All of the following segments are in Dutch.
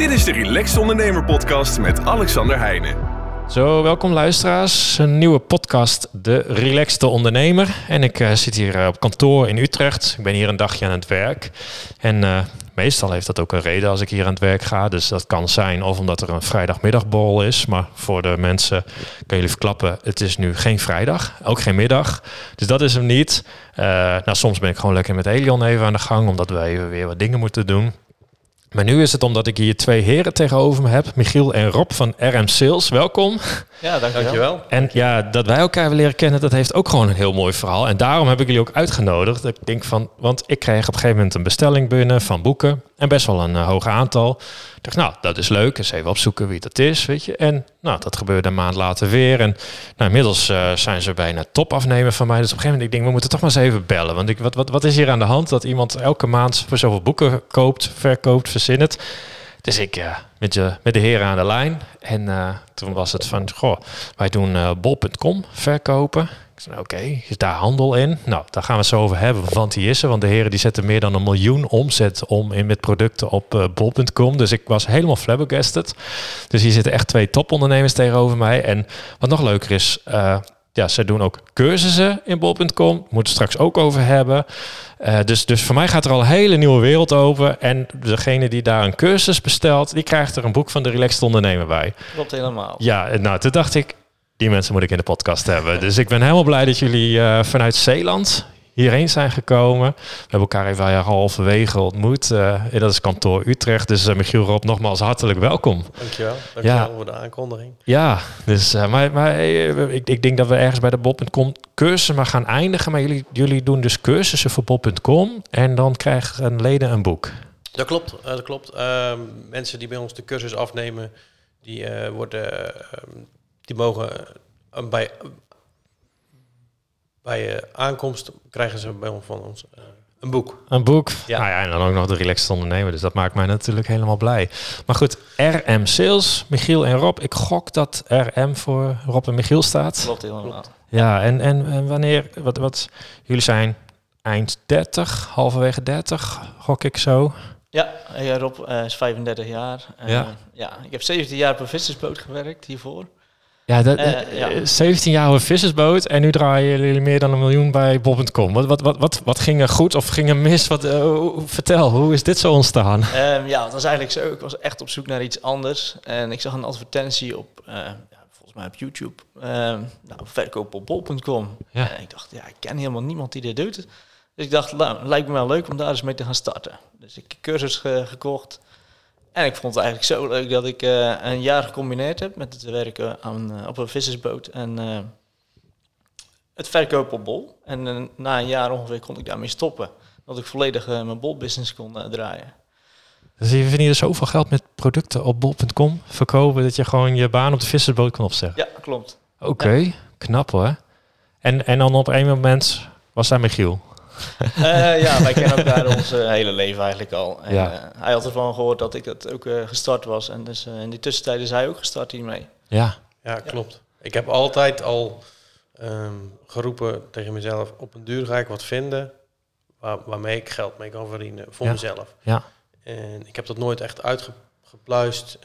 Dit is de Relaxed Ondernemer Podcast met Alexander Heijnen. Zo, welkom luisteraars. Een nieuwe podcast, De Relaxte Ondernemer. En ik uh, zit hier uh, op kantoor in Utrecht. Ik ben hier een dagje aan het werk. En uh, meestal heeft dat ook een reden als ik hier aan het werk ga. Dus dat kan zijn of omdat er een vrijdagmiddagborrel is. Maar voor de mensen kan jullie verklappen, het is nu geen vrijdag. Ook geen middag. Dus dat is hem niet. nou, soms ben ik gewoon lekker met Elion even aan de gang. Omdat even weer wat dingen moeten doen. Maar nu is het omdat ik hier twee heren tegenover me heb. Michiel en Rob van RM Sales. Welkom. Ja, dankjewel. dankjewel. En ja, dat wij elkaar willen leren kennen, dat heeft ook gewoon een heel mooi verhaal. En daarom heb ik jullie ook uitgenodigd. Ik denk van, want ik kreeg op een gegeven moment een bestelling binnen van boeken. En best wel een uh, hoog aantal. Ik dacht, nou, dat is leuk. Eens even opzoeken wie dat is, weet je. En nou, dat gebeurde een maand later weer. En nou, inmiddels uh, zijn ze bijna top afnemen van mij. Dus op een gegeven moment, ik denk, we moeten toch maar eens even bellen. Want ik, wat, wat, wat is hier aan de hand dat iemand elke maand voor zoveel boeken koopt, verkoopt, verzint? Dus ik ja, met, je, met de heren aan de lijn. En uh, toen was het van, goh, wij doen uh, bol.com verkopen. Ik zei, oké, is daar handel in? Nou, daar gaan we het zo over hebben, want die is er. Want de heren die zetten meer dan een miljoen omzet om in met producten op bol.com. Dus ik was helemaal flabbergasted. Dus hier zitten echt twee topondernemers tegenover mij. En wat nog leuker is, ja, ze doen ook cursussen in bol.com. Moeten het straks ook over hebben. Uh, dus, dus voor mij gaat er al een hele nieuwe wereld over. En degene die daar een cursus bestelt, die krijgt er een boek van de Relaxed Ondernemer bij. Klopt helemaal. Ja, nou, toen dacht ik, die mensen moet ik in de podcast hebben. Dus ik ben helemaal blij dat jullie uh, vanuit Zeeland hierheen zijn gekomen. We hebben elkaar even halverwege ontmoet. Uh, dat is kantoor Utrecht. Dus uh, Michiel Rob, nogmaals hartelijk welkom. Dankjewel. Dankjewel ja. voor de aankondiging. Ja, dus, uh, maar, maar ik, ik denk dat we ergens bij de Bob.com cursussen maar gaan eindigen. Maar jullie, jullie doen dus cursussen voor Bob.com en dan krijgen leden een boek. Dat klopt, dat klopt. Ehm, mensen die bij ons de cursus afnemen, die, worden, ehm, die mogen bij bij je aankomst krijgen ze bij ons van ons uh, een boek. Een boek? Ja. Nou ja, en dan ook nog de relaxed ondernemer. Dus dat maakt mij natuurlijk helemaal blij. Maar goed, RM Sales, Michiel en Rob. Ik gok dat RM voor Rob en Michiel staat. Klopt helemaal. Ja, en, en, en wanneer, wat, wat, jullie zijn eind 30, halverwege 30, gok ik zo. Ja, ja Rob uh, is 35 jaar. Uh, ja. ja, ik heb 17 jaar op een vissersboot gewerkt hiervoor. Ja, dat, uh, ja. 17 jaar een vissersboot en nu draaien jullie meer dan een miljoen bij Bob.com. Wat, wat, wat, wat, wat ging er goed of ging er mis? Wat, uh, vertel, hoe is dit zo ontstaan? Um, ja, het was eigenlijk zo. Ik was echt op zoek naar iets anders. En ik zag een advertentie op, uh, ja, volgens mij op YouTube, nou, verkoop op bol.com. Ja. En ik dacht, ja, ik ken helemaal niemand die dit doet. Dus ik dacht, nou, lijkt me wel leuk om daar eens mee te gaan starten. Dus ik heb cursus ge gekocht. En ik vond het eigenlijk zo leuk dat ik uh, een jaar gecombineerd heb met het werken aan, uh, op een vissersboot en uh, het verkopen op bol. En na een jaar ongeveer kon ik daarmee stoppen. Dat ik volledig mijn bolbusiness kon draaien. Dus je verdient zoveel geld met producten op bol.com verkopen dat je gewoon je baan op de vissersboot kan opzeggen? Ja, klopt. Oké, okay, ja. knap hoor. En, en dan op een moment was daar Michiel. Uh, ja, wij kennen elkaar ons uh, hele leven eigenlijk al. En, ja. uh, hij had ervan gehoord dat ik dat ook gestart was. En dus in die tussentijd is hij ook gestart hiermee. Ja, ja klopt. Ik heb altijd al um, geroepen tegen mezelf... op een duur ga ik wat vinden waar, waarmee ik geld mee kan verdienen voor ja. mezelf. Ja. En ik heb dat nooit echt uitgepluist.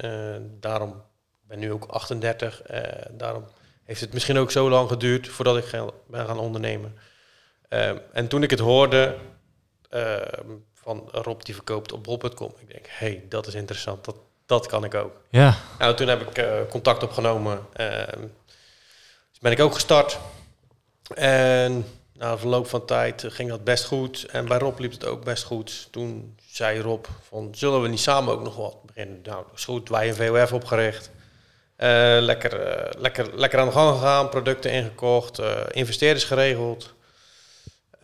daarom ben nu ook 38. daarom heeft het misschien ook zo lang geduurd voordat ik ben gaan ondernemen. Um, en toen ik het hoorde uh, van Rob die verkoopt op bol.com, ik denk, hé, hey, dat is interessant, dat, dat kan ik ook. Ja. Nou, toen heb ik uh, contact opgenomen. dus ben ik ook gestart. En na verloop van tijd ging dat best goed. En bij Rob liep het ook best goed. Toen zei Rob van, zullen we niet samen ook nog wat beginnen? Nou, dat is goed. Wij een VOF opgericht. Uh, lekker, uh, lekker, lekker aan de gang gegaan, producten ingekocht, uh, investeerders geregeld.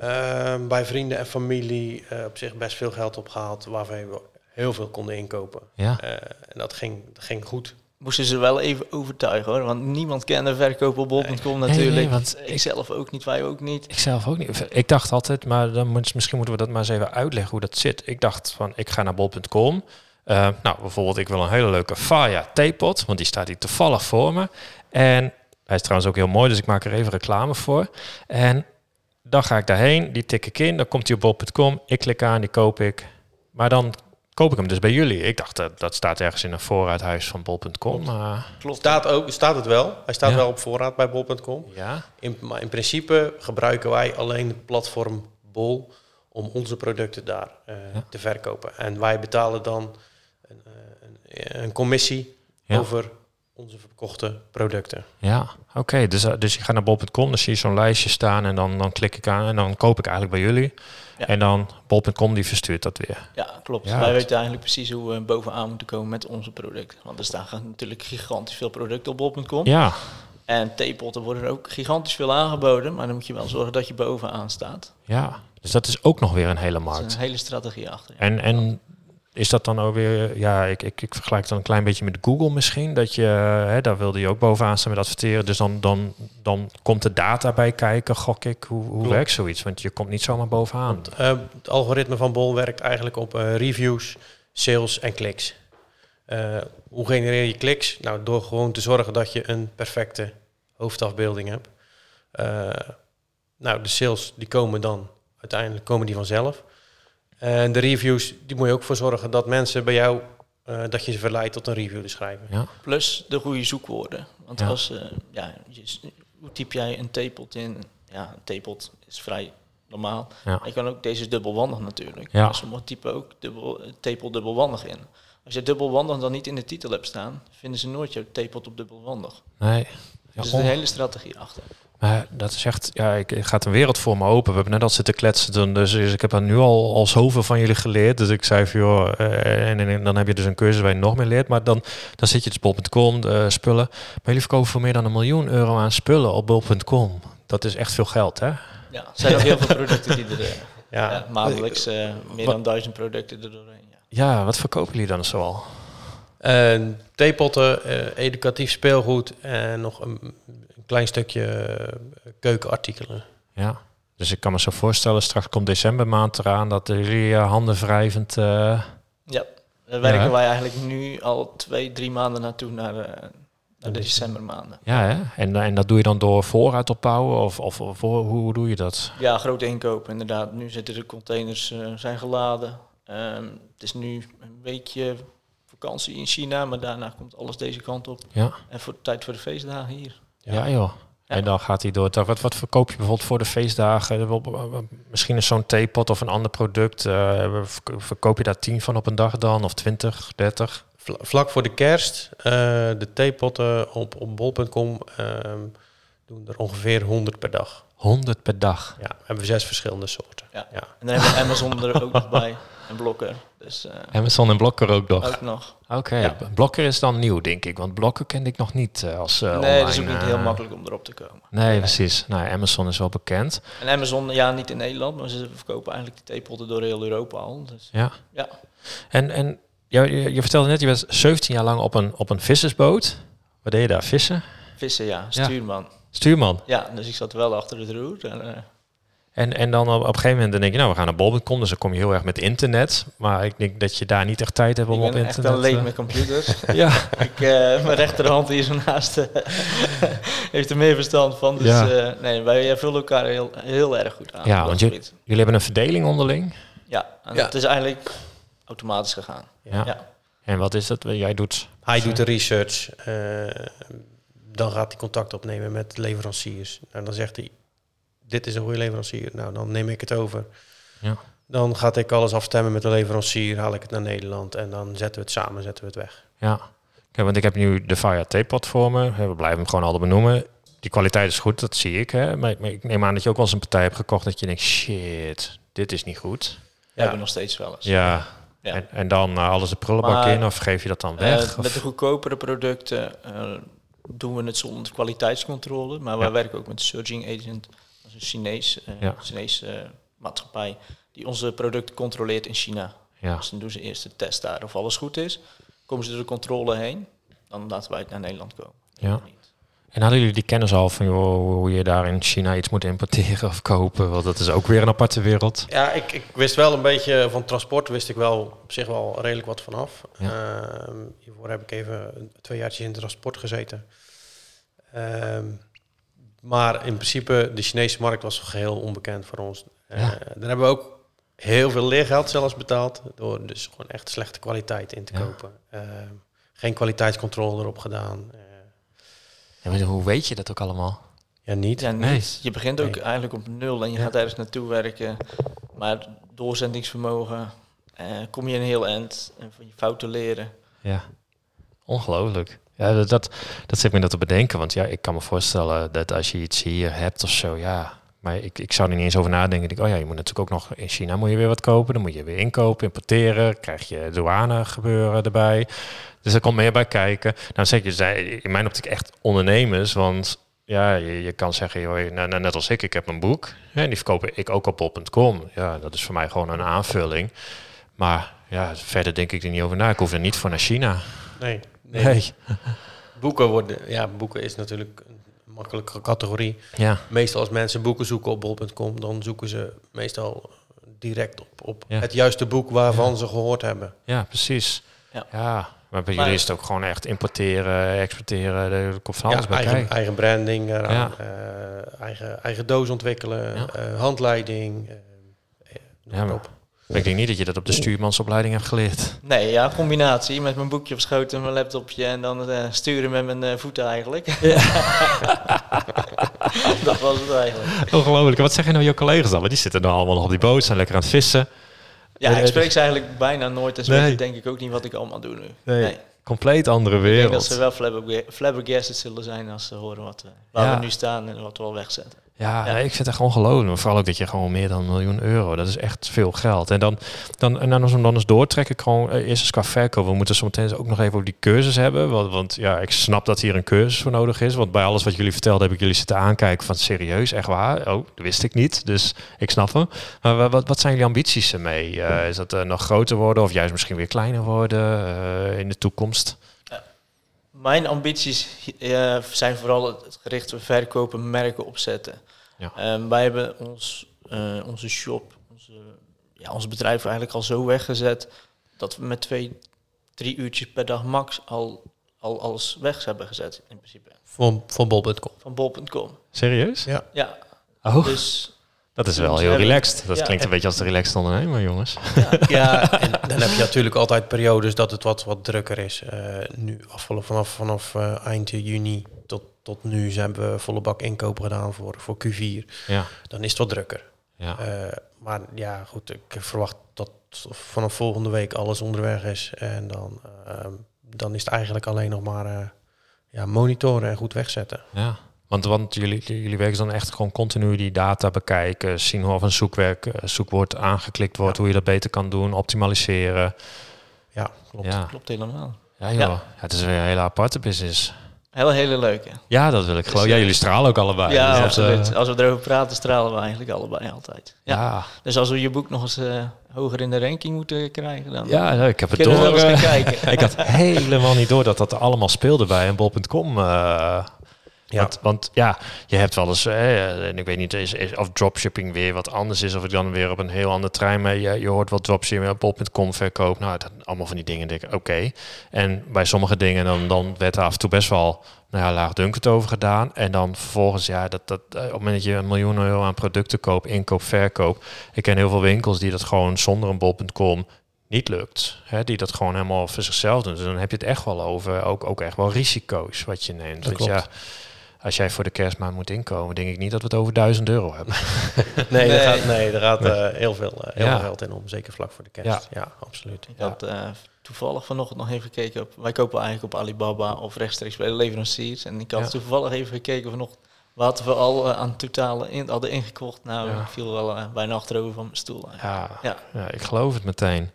Ehm, bij vrienden en familie uh, op zich best veel geld opgehaald, waarvan we heel veel konden inkopen. Ja. Uh, en dat ging, dat ging goed. Moesten ze wel even overtuigen hoor, want niemand kende verkoop op bol.com natuurlijk. Nee, nee, want ik zelf ook niet, wij ook niet. Ik zelf ook niet. Ik dacht altijd, maar dan moet, misschien moeten we dat maar eens even uitleggen hoe dat zit. Ik dacht van, ik ga naar bol.com. Uh, nou, bijvoorbeeld, ik wil een hele leuke Faya theepot, want die staat hier toevallig voor me. En hij is trouwens ook heel mooi, dus ik maak er even reclame voor. En dan ga ik daarheen, die tik ik in, dan komt hij op bol.com, ik klik aan, die koop ik. Maar dan koop ik hem dus bij jullie. Ik dacht dat dat staat ergens in een voorraadhuis van bol.com. Klopt. Staat, ook, staat het wel. Hij staat wel op voorraad bij bol.com. Ja. In, maar in principe gebruiken wij alleen het platform Bol om onze producten daar uh, te verkopen. En wij betalen dan een, een, een commissie over onze verkochte producten. Ja, oké. Dus, uh, dus je gaat naar bol.com, dan zie je zo'n lijstje staan en dan, dan klik ik aan en dan koop ik eigenlijk bij jullie. Ja. En dan bol.com die verstuurt dat weer. Ja, klopt. Ja, Wij weten eigenlijk precies hoe we bovenaan moeten komen met onze producten. Want er staan natuurlijk gigantisch veel producten op bol.com. Ja. En theepotten worden er ook gigantisch veel aangeboden, maar dan moet je wel zorgen dat je bovenaan staat. Ja, dus dat is ook nog weer een hele markt. is een hele strategie achter. En, en is dat dan ook weer, ja, ik, ik, ik vergelijk dan een klein beetje met Google misschien. Dat je, hè, daar wilde je ook bovenaan staan met adverteren. Dus dan, dan, dan komt de data bij kijken, gok ik. Hoe, hoe werkt zoiets? Want je komt niet zomaar bovenaan. Uh, het algoritme van Bol werkt eigenlijk op uh, reviews, sales en kliks. Uh, hoe genereer je kliks? Nou, door gewoon te zorgen dat je een perfecte hoofdafbeelding hebt. nou, de sales die komen dan, uiteindelijk komen die vanzelf. En de reviews, die moet je ook voor zorgen dat mensen bij jou, uh, dat je ze verleidt tot een review te schrijven. Ja. Plus de goede zoekwoorden. Want als, uh, ja, je, hoe typ jij een theepot in? Ja, een theepot is vrij normaal. Ja. je kan ook, deze is dubbelwandig natuurlijk. Ja. Sommige typen ook dubbel, theepot dubbelwandig in. Als je dubbelwandig dan niet in de titel hebt staan, vinden ze nooit jouw theepot op dubbelwandig. Nee. Ja, dus er is een hele strategie achter. Maar dat is echt, ja, ik, ik gaat een wereld voor me open. We hebben net al zitten kletsen, dus, dus ik heb er nu al, al zoveel van jullie geleerd. Dus ik zei van, joh, uh, en, en, dan heb je dus een cursus waar je nog meer leert. Maar dan, dan zit je dus bol.com, uh, spullen. Maar jullie verkopen voor meer dan een miljoen euro aan spullen op bol.com. Dat is echt veel geld, hè? Ja, er zijn ook heel veel producten die er... Uh, ja. ja. maandelijks uh, meer dan duizend producten er doorheen. Ja. ja, wat verkopen jullie dan zoal? theepotten, educatief speelgoed en nog een klein stukje eh, keukenartikelen. Ja, dus ik kan me zo voorstellen, straks komt decembermaand eraan dat jullie uh, handen wrijvend... Uh... Ja, daar werken wij eigenlijk nu al twee, drie maanden naartoe naar, uh, naar de decembermaanden. Ja, hè? En, en dat doe je dan door voorraad opbouwen of, of, of hoe doe je dat? Ja, grote inkopen inderdaad. Nu zitten de containers zijn geladen. Um, het is nu een weekje vakantie in China, maar daarna komt alles deze kant op. Ja. En voor tijd voor de feestdagen hier. Ja, joh. En dan gaat hij door. Wat, wat verkoop je bijvoorbeeld voor de feestdagen? Misschien is zo'n theepot of een ander product. Uh, verkoop je daar tien van op een dag dan? Of 20, 30? Vlak voor de kerst, uh, de theepotten op, op bol.com ehm, doen er ongeveer 100 per dag. 100 per dag? Ja, hebben we zes verschillende soorten. Ja. ja. En dan hebben we Amazon er ook nog bij. En Blokker. Dus, uh, Amazon en Blokker ook nog? Ook nog. Oké, ja. Blokker is dan nieuw, denk ik. Want Blokker kende ik nog niet uh, als uh, Nee, het is ook niet heel makkelijk om erop te komen. Nee, nee, precies. Nou, Amazon is wel bekend. En Amazon, ja, niet in Nederland, maar ze verkopen eigenlijk de theepotten door heel Europa al. Dus, ja. ja. En, en je, je, je, vertelde net, je was 17 jaar lang op een, op een vissersboot. Wat deed je daar? Vissen? Vissen, ja. Stuurman. Stuurman? Ja, dus ik zat wel achter het roer. En, en, en dan op, op een gegeven moment denk je, nou, we gaan naar bol.com, dus dan kom je heel erg met internet. Maar ik denk dat je daar niet echt tijd hebt om op internet... Ik ben echt alleen met computers. ja. ik, uh, mijn rechterhand hier zo naast uh, heeft er meer verstand van. Dus ja. uh, nee, wij vullen elkaar heel, heel erg goed aan. Ja, want jullie hebben een verdeling onderling? Ja, en ja. het is eigenlijk automatisch gegaan. Ja. ja. En wat is dat? Jij doet... Hij doet de research. Dan gaat hij contact opnemen met leveranciers. En nou, dan zegt hij, dit is een goede leverancier. Nou, dan neem ik het over. Ja. Dan ga ik alles afstemmen met de leverancier, haal ik het naar Nederland en dan zetten we het samen, zetten we het weg. Ja, Kijk, want ik heb nu de Fire me. We blijven hem gewoon altijd benoemen. Die kwaliteit is goed, dat zie ik. Hè? Maar, ik neem aan dat je ook wel eens een partij hebt gekocht dat je denkt, shit, dit is niet goed. Ja, hebben nog steeds wel eens. Ja, ja. En, en, dan uh, alles de prullenbak in of geef je dat dan weg? Uh, met de goedkopere producten uh, doen we het zonder kwaliteitscontrole. Maar wij werken ook met Surging Agent een Chinees, uh, ja. Chinese uh, maatschappij die onze producten controleert in China. Ja. Dus dan doen ze eerst de test daar of alles goed is. Komen ze door de controle heen, dan laten wij het naar Nederland komen. Ja. En hadden jullie die kennis al van joh, hoe je daar in China iets moet importeren of kopen? Want dat is ook weer een aparte wereld. Ja, ik, ik wist wel een beetje van transport, wist ik wel op zich wel redelijk wat vanaf. Ja. Uh, hiervoor heb ik even twee jaartjes in transport gezeten. Uh, maar in principe, de Chinese markt was geheel onbekend voor ons. Ja. Uh, dan hebben we ook heel veel leergeld zelfs betaald. Door dus gewoon echt slechte kwaliteit in te kopen. geen kwaliteitscontrole erop gedaan. Ja, maar hoe weet je dat ook allemaal? Ja, niet. Ja, Nee. Je begint ook eigenlijk op nul en je gaat ergens naartoe werken. Maar doorzendingsvermogen, eh, kom je een heel eind en van je fouten leren. Ja, ongelooflijk. Ja, dat, dat, zit me dat te bedenken. Want ja, ik kan me voorstellen dat als je iets hier hebt of zo, ja. Maar ik, ik zou niet eens over nadenken. Ik, oh ja, je moet natuurlijk ook nog in China moet je weer wat kopen. Dan moet je weer inkopen, importeren. Krijg je douane gebeuren erbij. Dus er komt meer bij kijken. Nou zeg je, zij in mijn optiek echt ondernemers. Want ja, je, je kan zeggen, joh, nou, nou, net als ik, ik heb een boek. En die verkoop ik ook op bol.com. Ja, dat is voor mij gewoon een aanvulling. Maar ja, verder denk ik er niet over na. Ik hoef er niet voor naar China. Nee. Nee. Boeken worden, ja, boeken is natuurlijk een makkelijke categorie. Ja. Meestal als mensen boeken zoeken op bol.com, dan zoeken ze meestal direct op, op het juiste boek waarvan ze gehoord hebben. Ja, precies. Ja. ja. Maar bij jullie is het ook gewoon echt importeren, exporteren, er alles bij eigen, eigen branding, eraan, uh, eigen, eigen doos ontwikkelen, uh, handleiding. Uh, ja, maar, ik denk niet dat je dat op de stuurmansopleiding hebt geleerd. Nee, ja, combinatie met mijn boekje op schoot en mijn laptopje en dan sturen met mijn voeten eigenlijk. dat was het eigenlijk. Ongelooflijk. Wat zeggen nou je collega's dan? die zitten dan allemaal nog op die boot, zijn lekker aan het vissen. Ja, ik spreek ze eigenlijk bijna nooit en denk ik ook niet wat ik allemaal doe nu. Nee, compleet andere wereld. Ik denk dat ze wel flabbergasted zullen zijn als ze horen wat waar we nu staan en wat we al wegzetten. Ja, ik vind het echt ongelooflijk. Vooral ook dat je gewoon meer dan een miljoen euro, dat is echt veel geld. En dan, dan, en dan als we dan eens doortrekken, gewoon eh, eerst eens qua verkoop. We moeten zo meteen ook nog even over die cursus hebben. Want, want ja, ik snap dat hier een cursus voor nodig is. Want bij alles wat jullie vertelden heb ik jullie zitten aankijken van serieus, echt waar? Oh, dat wist ik niet. Dus ik snap hem. Maar wat, wat zijn jullie ambities ermee? Uh, is dat uh, nog groter worden of juist misschien weer kleiner worden in de toekomst? Mijn ambities zijn vooral het gericht op verkopen, merken opzetten. Ja. Um, wij hebben ons, uh, onze shop, onze, ja, ons bedrijf eigenlijk al zo weggezet dat we met twee, drie uurtjes per dag max al, al alles weg hebben gezet in principe. Van, van bol.com? Van bol.com. Serieus? Ja. Ja. Oh. Dus dat is wel heel relaxed. Dat klinkt een beetje als de relaxed ondernemer, jongens. Ja, ja, en dan heb je natuurlijk altijd periodes dat het wat, wat drukker is. Uh, nu afvallen vanaf, vanaf uh, eind juni tot, tot nu zijn we volle bak inkopen gedaan voor, voor Q4. Ja. Dan is het wat drukker. Ja. Uh, maar ja, goed, ik verwacht dat vanaf volgende week alles onderweg is. En dan, dan is het eigenlijk alleen nog maar ja, monitoren en goed wegzetten. Ja. Want, want jullie, jullie werken dan echt gewoon continu die data bekijken, zien hoe of een zoekwerk, eh, zoekwoord aangeklikt wordt, hoe je dat beter kan doen, optimaliseren. Ja, klopt. Ja. Klopt helemaal. Ja, joh. Ja. het is weer een hele aparte business. Heel hele leuke. Ja, dat wil ik dus. Ja, jullie stralen ook allebei. Ja, dus absoluut. Uh, als we erover praten, stralen we eigenlijk allebei altijd. Ja. Dus als we je boek nog eens uh, hoger in de ranking moeten krijgen, dan ja, ik heb het door. kijken. ik had helemaal niet door dat dat allemaal speelde bij een bol.com. Uh, ja. Want, want, ja, je hebt wel eens, en ik weet niet is, is, of dropshipping weer wat anders is, of ik dan weer op een heel ander trein mee. Je, je hoort wat dropshipping op bol.com verkoop. Nou, dat, allemaal van die dingen, denk ik, oké. En bij sommige dingen dan, dan werd er af en toe best wel nou ja, laagdunkend over gedaan. En dan vervolgens, ja, dat, dat, eh, op het moment dat je een miljoen euro aan producten koopt, inkoop, verkoop. Ik ken heel veel winkels die dat gewoon zonder een bol.com niet lukt. Hè, die dat gewoon helemaal voor zichzelf doen. Dus dan heb je het echt wel over, ook, ook echt wel risico's wat je neemt. Dat ja, als jij voor de kerstmaand moet inkomen, denk ik niet dat we het over 1000 euro hebben. nee, nee, er gaat, nee, er gaat uh, heel, veel, uh, heel veel geld in om, zeker vlak voor de kerst. Ja, ja absoluut. Ik had uh, toevallig vanochtend nog even gekeken op, wij kopen eigenlijk op Alibaba of rechtstreeks bij de leveranciers. En ik had toevallig even gekeken vanochtend wat we al aan totale in, hadden ingekocht. Nou, ik viel wel bijna achterover van mijn stoel. Ja, ja. ja, ik geloof het meteen.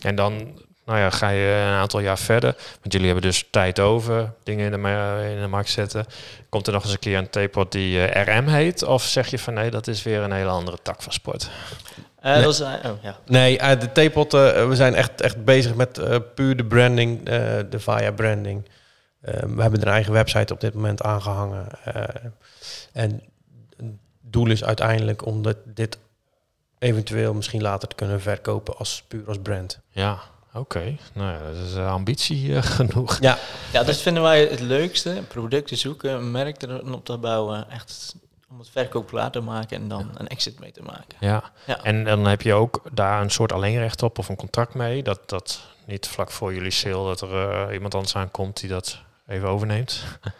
En dan nou ja, ga je een aantal jaar verder. Want jullie hebben dus tijd over, dingen in de, in de markt zetten. Komt er nog eens een keer een theepot die uh, eh, RM heet? Of zeg je van nee, dat is weer een hele andere tak van sport? Uh, nee. Dat is, uh, oh, ja. nee, de theepot, we zijn echt, echt bezig met puur de branding, de Via branding. we hebben een eigen website op dit moment aangehangen. en het doel is uiteindelijk om dit eventueel misschien later te kunnen verkopen als puur als brand. Ja, Oké, nou ja, dat is uh, ambitie uh, genoeg. Ja. ja, dat vinden wij het leukste. Producten zoeken, een merk erop te bouwen. Echt om het verkoop klaar te maken en dan een exit mee te maken. Ja. ja. en dan heb je ook daar een soort alleenrecht op of een contract mee, dat, dat niet vlak voor jullie sale dat er iemand anders aankomt die dat even overneemt.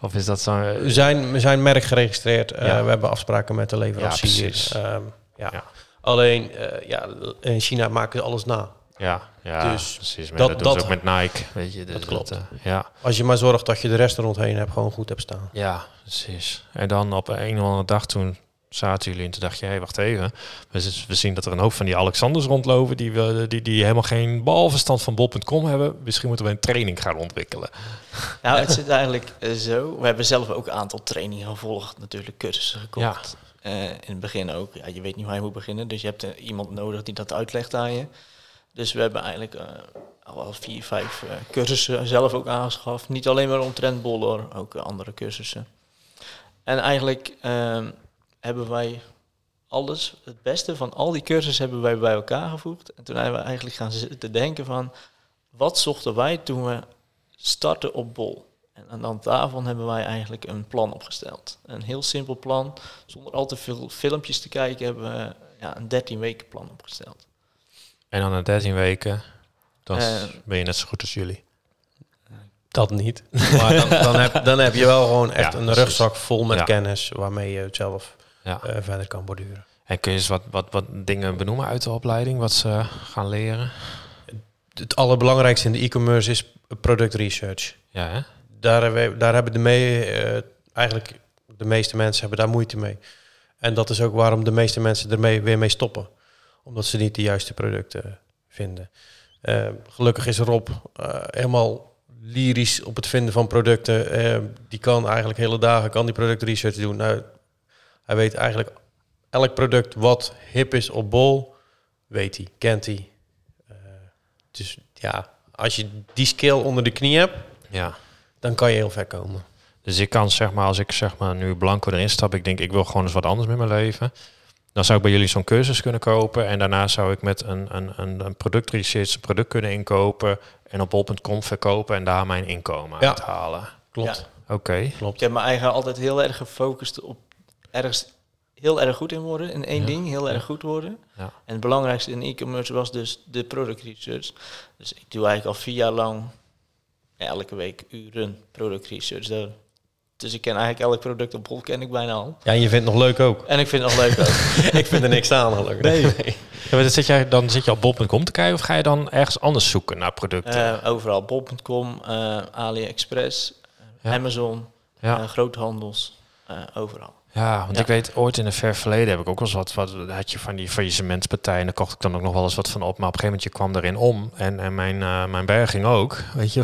Of is dat zo? We zijn, we zijn merk geregistreerd. we hebben afspraken met de leveranciers. Ja, um, ja. Alleen, ja, in China maken ze alles na. Ja, ja dus precies. dat, dat, dat ook met Nike, weet je. Dus dat klopt. ja. Als je maar zorgt dat je de restaurant heen hebt, gewoon goed hebt staan. Ja, precies. En dan op een of andere dag toen zaten jullie en toen dacht je, hé, hey, wacht even. We, we, zien dat er een hoop van die Alexanders rondlopen die, we, die, die helemaal geen balverstand van bol.com hebben. Misschien moeten we een training gaan ontwikkelen. Nou, het zit eigenlijk eh, zo. We hebben zelf ook een aantal trainingen gevolgd, natuurlijk cursussen gekocht. Ja. Uh, in het begin ook. Ja, je weet niet waar je moet beginnen, dus je hebt uh, iemand nodig die dat uitlegt aan je. Dus we hebben eigenlijk uh, al vier, vijf cursussen zelf ook aangeschaft. Niet alleen maar omtrent bollen, ook andere cursussen. En eigenlijk ehm, hebben wij alles, het beste van al die cursussen hebben wij bij elkaar gevoegd. En toen hebben we eigenlijk gaan zitten denken van, wat zochten wij toen we starten op Bol? En aan dan daarvan hebben wij eigenlijk een plan opgesteld. Een heel simpel plan, zonder al te veel filmpjes te kijken, hebben we ja, een 13 weken plan opgesteld. En dan na 13 weken, dan uh, ben je net zo goed als jullie. Dat niet. Maar dan, dan, heb, dan heb je wel gewoon echt een rugzak vol met kennis waarmee je het zelf ja. uh, verder kan borduren. En kun je eens wat, wat, wat dingen benoemen uit de opleiding, wat ze gaan leren? Het allerbelangrijkste in de e-commerce is product research. Ja, hè? Daar, hebben, daar hebben de mee, uh, eigenlijk de meeste mensen hebben daar moeite mee. En dat is ook waarom de meeste mensen ermee weer mee stoppen. Omdat ze niet de juiste producten vinden. Uh, gelukkig is Rob helemaal lyrisch op het vinden van producten. die kan eigenlijk hele dagen kan die product research doen. Nou, hij weet eigenlijk elk product wat hip is op bol, weet hij, kent hij. Uh, dus ja, als je die skill onder de knie hebt, ja. dan kan je heel ver komen. Dus ik kan zeg maar, als ik zeg maar nu blanco erin stap, ik denk ik wil gewoon eens wat anders met mijn leven. Dan zou ik bij jullie zo'n cursus kunnen kopen. En daarna zou ik met een, een, een, een product research een product kunnen inkopen. En op bol.com verkopen en daar mijn inkomen ja. uithalen. Klopt. Oké. Klopt. Ik heb me eigen altijd heel erg gefocust op ergens heel erg goed in worden, in één ding heel erg goed worden. Ja. En het belangrijkste in e-commerce was dus de product research. Dus ik doe eigenlijk al vier jaar lang elke week uren product research. Dus ik ken eigenlijk elk product op bol ken ik bijna al. Ja, en je vindt het nog leuk ook. En ik vind het nog leuk ook. ik vind er niks aan gelukkig. Nee. nee. Ja, zit jij, dan zit je op bol.com te kijken of ga je dan ergens anders zoeken naar producten? Uh, overal bol.com, uh, eh, AliExpress, Amazon, ja. groothandels, overal. Ja, want ik weet ooit in een ver verleden heb ik ook wel eens wat, wat had je van die faillissementspartijen en daar kocht ik dan ook nog wel eens wat van op. Maar op een gegeven moment je kwam erin om en, en mijn, uh, mijn berging ook, weet je.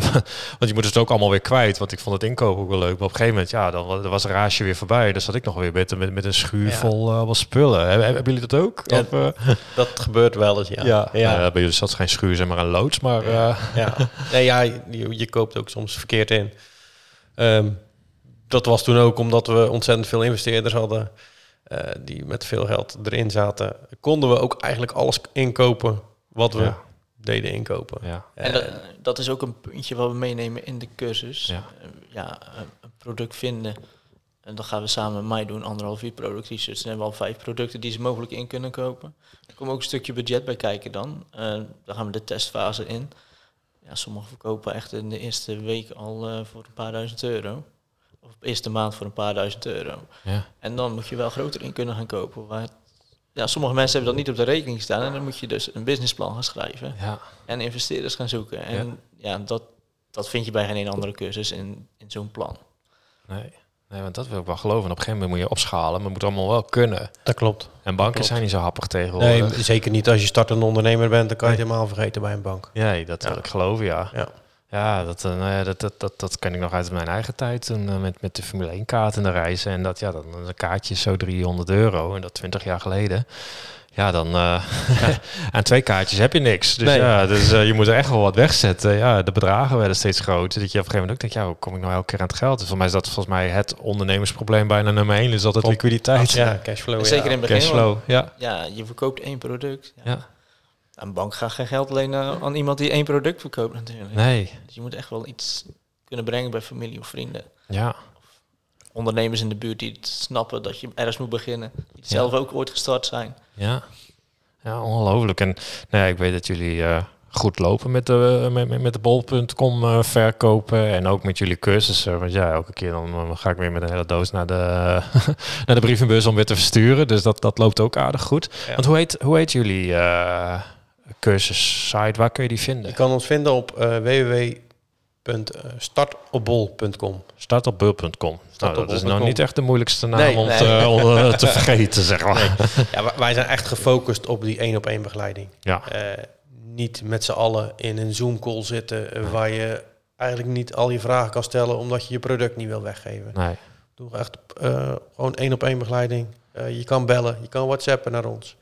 want je moet het ook allemaal weer kwijt, want ik vond het inkopen ook wel leuk. Maar op een gegeven moment, ja, dan was een raasje weer voorbij. Dus zat ik nog weer met, met, met een schuur vol uh, spullen. Hebben, hebben jullie dat ook? Ja, of, uh? Dat gebeurt wel eens, ja. Ja, ja. bij jullie zat geen schuur, zeg maar een loods, maar... ja, nee, ja je, je, koopt ook soms verkeerd in. Um, dat was toen ook omdat we ontzettend veel investeerders hadden. Uh, die met veel geld erin zaten. Konden we ook eigenlijk alles inkopen wat we deden inkopen. Ja. En dat, dat, is ook een puntje wat we meenemen in de cursus. Ja, uh, ja een product vinden. En dan gaan we samen met mij doen, anderhalf uur product research. Dan hebben we al vijf producten die ze mogelijk in kunnen kopen. Er komt ook een stukje budget bij kijken dan. Uh, dan gaan we de testfase in. Ja, sommigen verkopen echt in de eerste week al voor een paar duizend euro of op eerste maand voor een paar duizend euro. Ja. En dan moet je wel groter in kunnen gaan kopen. Waar, ja, sommige mensen hebben dat niet op de rekening staan. En dan moet je dus een businessplan gaan schrijven. Ja. En investeerders gaan zoeken. En ja, dat, dat vind je bij geen andere cursus in, in zo'n plan. Nee. Nee, want dat wil ik wel geloven. Op een gegeven moment moet je opschalen, maar het moet allemaal wel kunnen. Dat klopt. En banken zijn niet zo happig tegenwoordig. Nee, zeker niet als je startende ondernemer bent, dan kan je het helemaal vergeten bij een bank. Ja, dat wil ik geloven, ja. ja. Ja, dat, uh, nou ja, dat, dat, dat, dat ken ik nog uit mijn eigen tijd toen uh, met, met de Formule 1 kaart en de reizen. En dat ja, dan een kaartje zo 300 euro en dat 20 jaar geleden. Ja, dan uh, aan twee kaartjes heb je niks. Dus ja, dus je moet er echt wel wat wegzetten. Ja, de bedragen werden steeds groter. Dat je op een gegeven moment ook denkt, ja, hoe kom ik nou elke keer aan het geld? Dus voor mij is dat volgens mij het ondernemersprobleem bijna nummer één. Is altijd liquiditeit. Ja, cashflow. Zeker in het begin. Cashflow, ja. Ja, je verkoopt één product. ja. Een bank gaat geen geld lenen aan iemand die één product verkoopt natuurlijk. Nee. Dus je moet echt wel iets kunnen brengen bij familie of vrienden. Ja. ondernemers in de buurt die het snappen dat je ergens moet beginnen. Die zelf ook ooit gestart zijn. Ja, ja ongelooflijk. En nou ja, ik weet dat jullie goed lopen met de, met, met de bol.com uh, verkopen en ook met jullie cursussen. Want ja, elke keer dan, ga ik weer met een hele doos naar de, naar de brievenbus om weer te versturen. Dus dat, dat loopt ook aardig goed. Want hoe heet, hoe heet jullie uh, cursussite? Waar kun je die vinden? Je kan ons vinden op uh, www.startopbol.com. Startopbol.com. Nou, dat is nou niet echt de moeilijkste naam om, Te, te, vergeten, zeg maar. Nee. Ja, wij zijn echt gefocust op die één op één begeleiding. Ja niet met z'n allen in een Zoom-call zitten eh, waar je eigenlijk niet al je vragen kan stellen omdat je je product niet wil weggeven. Nee. Doe echt uh, gewoon één op één begeleiding. Je kan bellen, je kan WhatsAppen naar ons.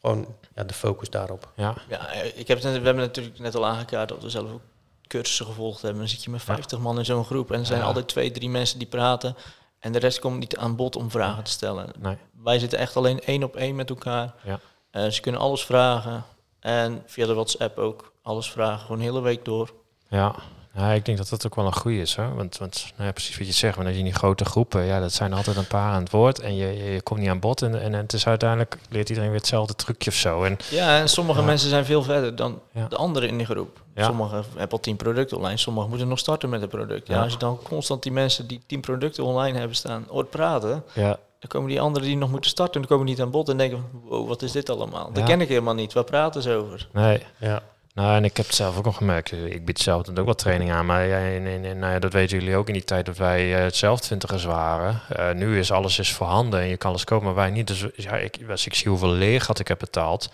Gewoon ja, de focus daarop. Ja, ja ik heb, we hebben natuurlijk net al aangekaart dat we zelf ook cursussen gevolgd hebben. Dan zit je met 50 man in zo'n groep en er zijn ja. altijd twee, drie mensen die praten. En de rest komt niet aan bod om vragen te stellen. Nee. Wij zitten echt alleen één op één met elkaar. Ja. ze kunnen alles vragen. En via de WhatsApp ook alles vragen, gewoon de hele week door. Ja, ja, ik denk dat dat ook wel een goede is. Hè? Want, want nou ja, precies wat je zegt, wanneer je in die grote groepen, ja, dat zijn altijd een paar aan het woord en je, je, komt niet aan bod. En, en, het is uiteindelijk, leert iedereen weer hetzelfde trucje of zo. En, ja, en sommige mensen zijn veel verder dan de anderen in die groep. Sommigen hebben al tien producten online, sommigen moeten nog starten met een product. Ja, Als je dan constant die mensen die tien producten online hebben staan, hoort praten, ja. Dan komen die anderen die nog moeten starten, dan komen niet aan bod en denken, wow, wat is dit allemaal? Dat ken ik helemaal niet. Waar praten ze over? Nee, ja. Nou, en ik heb het zelf ook nog gemerkt. Ik bied zelf ook wat training aan. Maar nou ja, dat weten jullie ook in die tijd dat wij uh, het zelftvingers waren. Uh, nu is alles is voorhanden en je kan alles kopen, maar wij niet. Dus ja, ik, als ik zie hoeveel leergat ik heb betaald,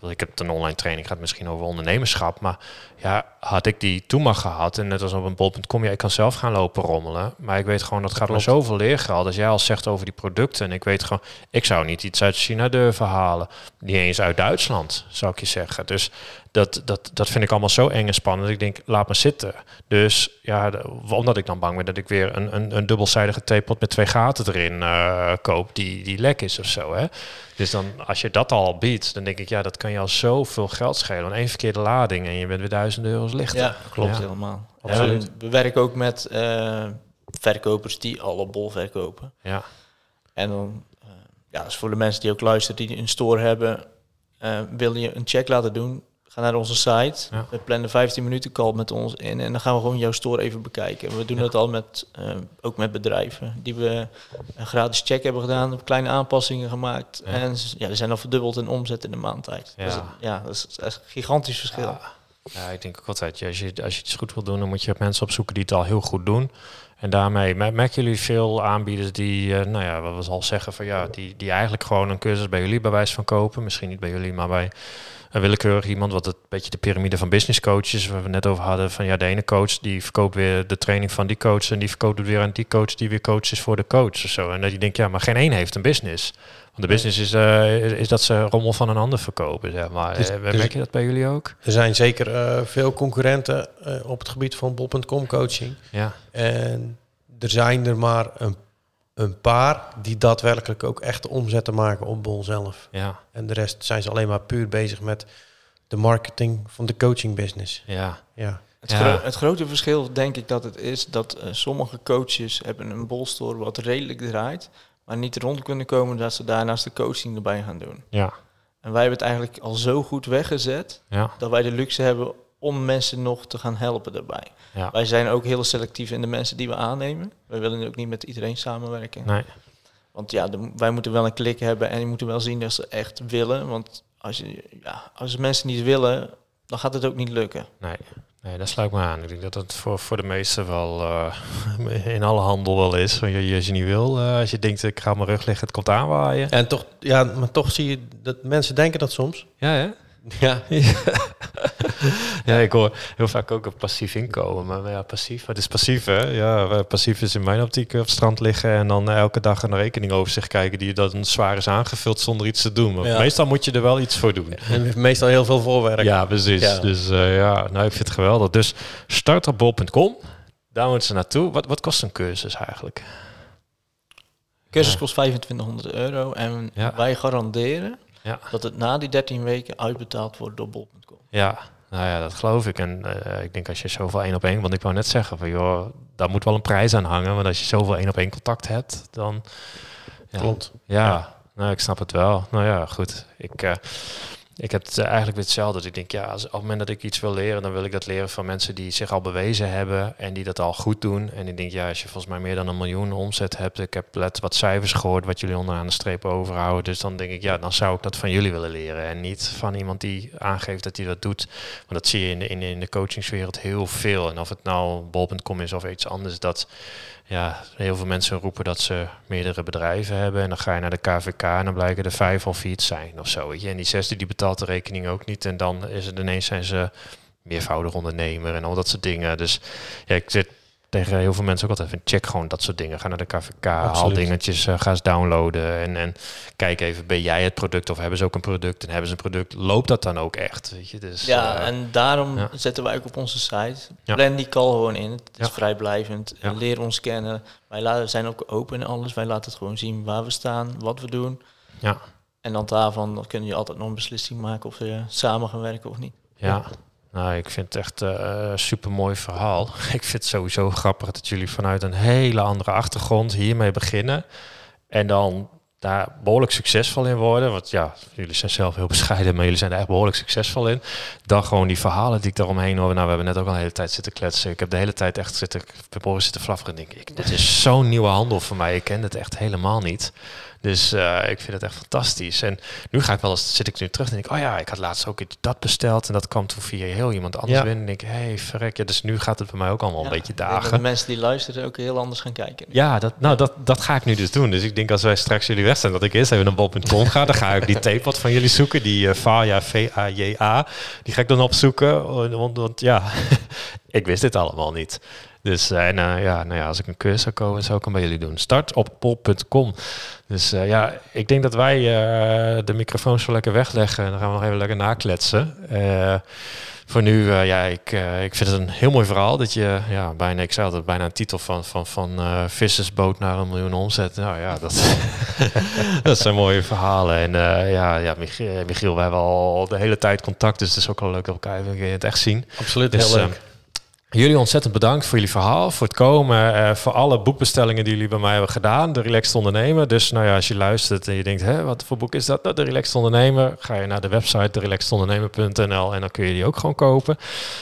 ik heb een online training gaat misschien over ondernemerschap. Maar ja, had ik die toen maar gehad. En net als op een bol.com, ja, ik kan zelf gaan lopen rommelen. Maar ik weet gewoon, dat gaat om zoveel leergeld. Als jij al zegt over die producten. En ik weet gewoon, ik zou niet iets uit China durven halen. Niet eens uit Duitsland, zou ik je zeggen. Dus dat, dat, dat vind ik allemaal zo eng en spannend. Ik denk, laat me zitten. Dus ja, omdat ik dan bang ben dat ik weer een, een, een dubbelzijdige theepot met twee gaten erin uh, koop die, die lek is of zo. Hè? Dus dan, als je dat al biedt, dan denk ik, ja, dat kan je al zoveel geld schelen. Een één verkeerde lading en je bent weer duizenden euro's lichter. Ja, klopt helemaal. Absoluut. we werken ook met uh, verkopers die alle bol verkopen. Ja. En dan, uh, ja, dus voor de mensen die ook luisteren, die een store hebben, wil je een check laten doen, Ga naar onze site. We plannen 15 minuten call met ons in. En dan gaan we gewoon jouw store even bekijken. We doen dat al met, uh, ook met bedrijven. Die we een gratis check hebben gedaan. Kleine aanpassingen gemaakt. En ja, we zijn al verdubbeld in omzet in de maand tijd. Ja, dus, ja dat, is, een gigantisch verschil. Ja. ik denk ook altijd, als je, als je iets goed wil doen, dan moet je mensen opzoeken die het al heel goed doen. En daarmee merken jullie veel aanbieders die, uh, nou ja, wat we zal zeggen van ja, die, die eigenlijk gewoon een cursus bij jullie bij wijze van kopen. Misschien niet bij jullie, maar bij een willekeurig iemand, wat het beetje de piramide van business coaches, waar we net over hadden, van ja, de ene coach die verkoopt weer de training van die coach en die verkoopt het weer aan die coach die weer coach is voor de coach of zo. En dat je denkt, ja, maar geen één heeft een business. Want de business is, uh, is, dat ze rommel van een ander verkopen, zeg maar. Dus, uh, merk je dat bij jullie ook? Er zijn zeker uh, veel concurrenten op het gebied van bol.com coaching. Ja. En er zijn er maar een een paar die daadwerkelijk ook echt omzetten maken op Bol zelf. Ja. En de rest zijn ze alleen maar puur bezig met de marketing van de coaching business. Ja. ja. Het, ja. het grote verschil denk ik dat het is dat uh, sommige coaches hebben een bolstore wat redelijk draait, maar niet rond kunnen komen dat ze daarnaast de coaching erbij gaan doen. Ja. En wij hebben het eigenlijk al zo goed weggezet ja. dat wij de luxe hebben om mensen nog te gaan helpen daarbij. Ja. Wij zijn ook heel selectief in de mensen die we aannemen. We willen ook niet met iedereen samenwerken. Nee. Want ja, de, wij moeten wel een klik hebben en je moet wel zien dat ze echt willen. Want als, je, ja, als mensen niet willen, dan gaat het ook niet lukken. Nee, nee dat sluit me aan. Ik denk dat dat voor, voor de meesten wel uh, in alle handel wel is. Als je, als je niet wil, uh, als je denkt ik ga mijn rug liggen, het komt aanwaaien. En toch, ja, maar toch zie je dat mensen denken dat soms. Ja, hè? Ja. ja, ik hoor heel vaak ook een passief inkomen. Maar ja, passief, wat is passief hè? Ja, passief is in mijn optiek op het strand liggen en dan elke dag een rekening over zich kijken die dat een zwaar is aangevuld zonder iets te doen. Maar meestal moet je er wel iets voor doen. En meestal heel veel voorwerk. Ja, precies. Dus uh, ja, nou ik vind het geweldig. Dus starterbol.com, daar moeten ze naartoe. Wat, wat kost een cursus eigenlijk? Cursus kost 2500 euro en wij garanderen ja. dat het na die 13 weken uitbetaald wordt door bol.com. Ja, nou ja, dat geloof ik. En uh, ik denk als je zoveel één op één, want ik wou net zeggen van joh, daar moet wel een prijs aan hangen. Want als je zoveel één op één contact hebt, dan. Ja, Klopt. Ja, ja, nou ik snap het wel. Nou ja, goed. Ik. Uh, ik heb het eigenlijk weer hetzelfde. Ik denk, ja, als, op het moment dat ik iets wil leren, dan wil ik dat leren van mensen die zich al bewezen hebben en die dat al goed doen. En ik denk, ja, als je volgens mij meer dan een miljoen omzet hebt, ik heb let wat cijfers gehoord wat jullie onderaan de streep overhouden. Dus dan denk ik, ja, dan zou ik dat van jullie willen leren. En niet van iemand die aangeeft dat hij dat doet. Want dat zie je in de, in in de coachingswereld heel veel. En of het nou bol.com is of iets anders, dat ja, heel veel mensen roepen dat ze meerdere bedrijven hebben. En dan ga je naar de KVK en dan blijken er vijf of vier zijn of zo. Weet je. En die zesde die betaalt de rekening ook niet. En dan is het ineens zijn ze meervoudig ondernemer en al dat soort dingen. Dus ja, ik zit tegen heel veel mensen ook altijd van check gewoon dat soort dingen. Ga naar de KVK, haal dingetjes, uh, ga eens downloaden en, en kijk even, ben jij het product of hebben ze ook een product en hebben ze een product, loopt dat dan ook echt? Weet je? Dus, ja, uh, en daarom ja. zetten wij ook op onze site, ja. plan die call gewoon in, het is vrijblijvend, ja. leer ons kennen. Wij laten, zijn ook open en alles, wij laten het gewoon zien waar we staan, wat we doen. Ja. En dan daarvan dan kun je altijd nog een beslissing maken of we samen gaan werken of niet. Ja, nou, ik vind het echt een uh, super mooi verhaal. ik vind het sowieso grappig dat jullie vanuit een hele andere achtergrond hiermee beginnen. En dan daar behoorlijk succesvol in worden. Want ja, jullie zijn zelf heel bescheiden, maar jullie zijn er echt behoorlijk succesvol in. Dan gewoon die verhalen die ik daaromheen hoor. Nou, we hebben net ook al een hele tijd zitten kletsen. Ik heb de hele tijd echt zitten, zitten flafferen. Denk ik, dit is zo'n nieuwe handel voor mij. Ik ken het echt helemaal niet. Dus uh, ik vind het echt fantastisch. En nu ga ik wel eens, zit ik nu terug en denk ik, oh ja, ik had laatst ook dat besteld en dat kwam toen via heel iemand anders ja. binnen. En denk ik, hé, hey, verrek, ja, dus nu gaat het bij mij ook allemaal ja, een beetje dagen. De mensen die luisteren ook heel anders gaan kijken. Ja, dat, nou, dat, dat ga ik nu dus doen. Dus ik denk als wij straks jullie weg zijn, dat ik eerst even naar bol.com ga. dan ga ik die theepot van jullie zoeken, die uh, Vaja, V-A-J-A. Die ga ik dan opzoeken, want, want ja, ik wist dit allemaal niet. Dus en, uh, ja, nou ja, als ik een cursus zou komen, zou ik hem bij jullie doen. Start op pol.com. Dus uh, ja, ik denk dat wij de microfoons zo lekker wegleggen. En dan gaan we nog even lekker nakletsen. voor nu, ja, ik, ik vind het een heel mooi verhaal. Dat je, ja, bijna, ik zei altijd, bijna een titel van, van, van vissersboot naar een miljoen omzet. Nou ja, dat, dat zijn mooie verhalen. En ja, ja Michiel, Michiel, wij hebben al de hele tijd contact. Dus het is ook wel leuk dat elkaar even het echt zien. Absoluut, dus, heel leuk. Jullie ontzettend bedankt voor jullie verhaal, voor het komen, uh, voor alle boekbestellingen die jullie bij mij hebben gedaan. De Relaxed Ondernemer. Dus nou ja, als je luistert en je denkt, hè, wat voor boek is dat? De Relaxed Ondernemer. Ga je naar de website derelaxedondernemer.nl en dan kun je die ook gewoon kopen.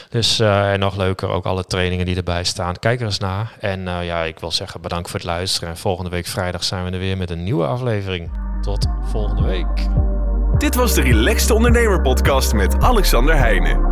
Dus uh, en nog leuker, ook alle trainingen die erbij staan. Kijk er eens naar. En uh, ja, ik wil zeggen bedankt voor het luisteren. En volgende week vrijdag zijn we er weer met een nieuwe aflevering. Tot volgende week. Dit was de Relaxed Ondernemer podcast met Alexander Heijnen.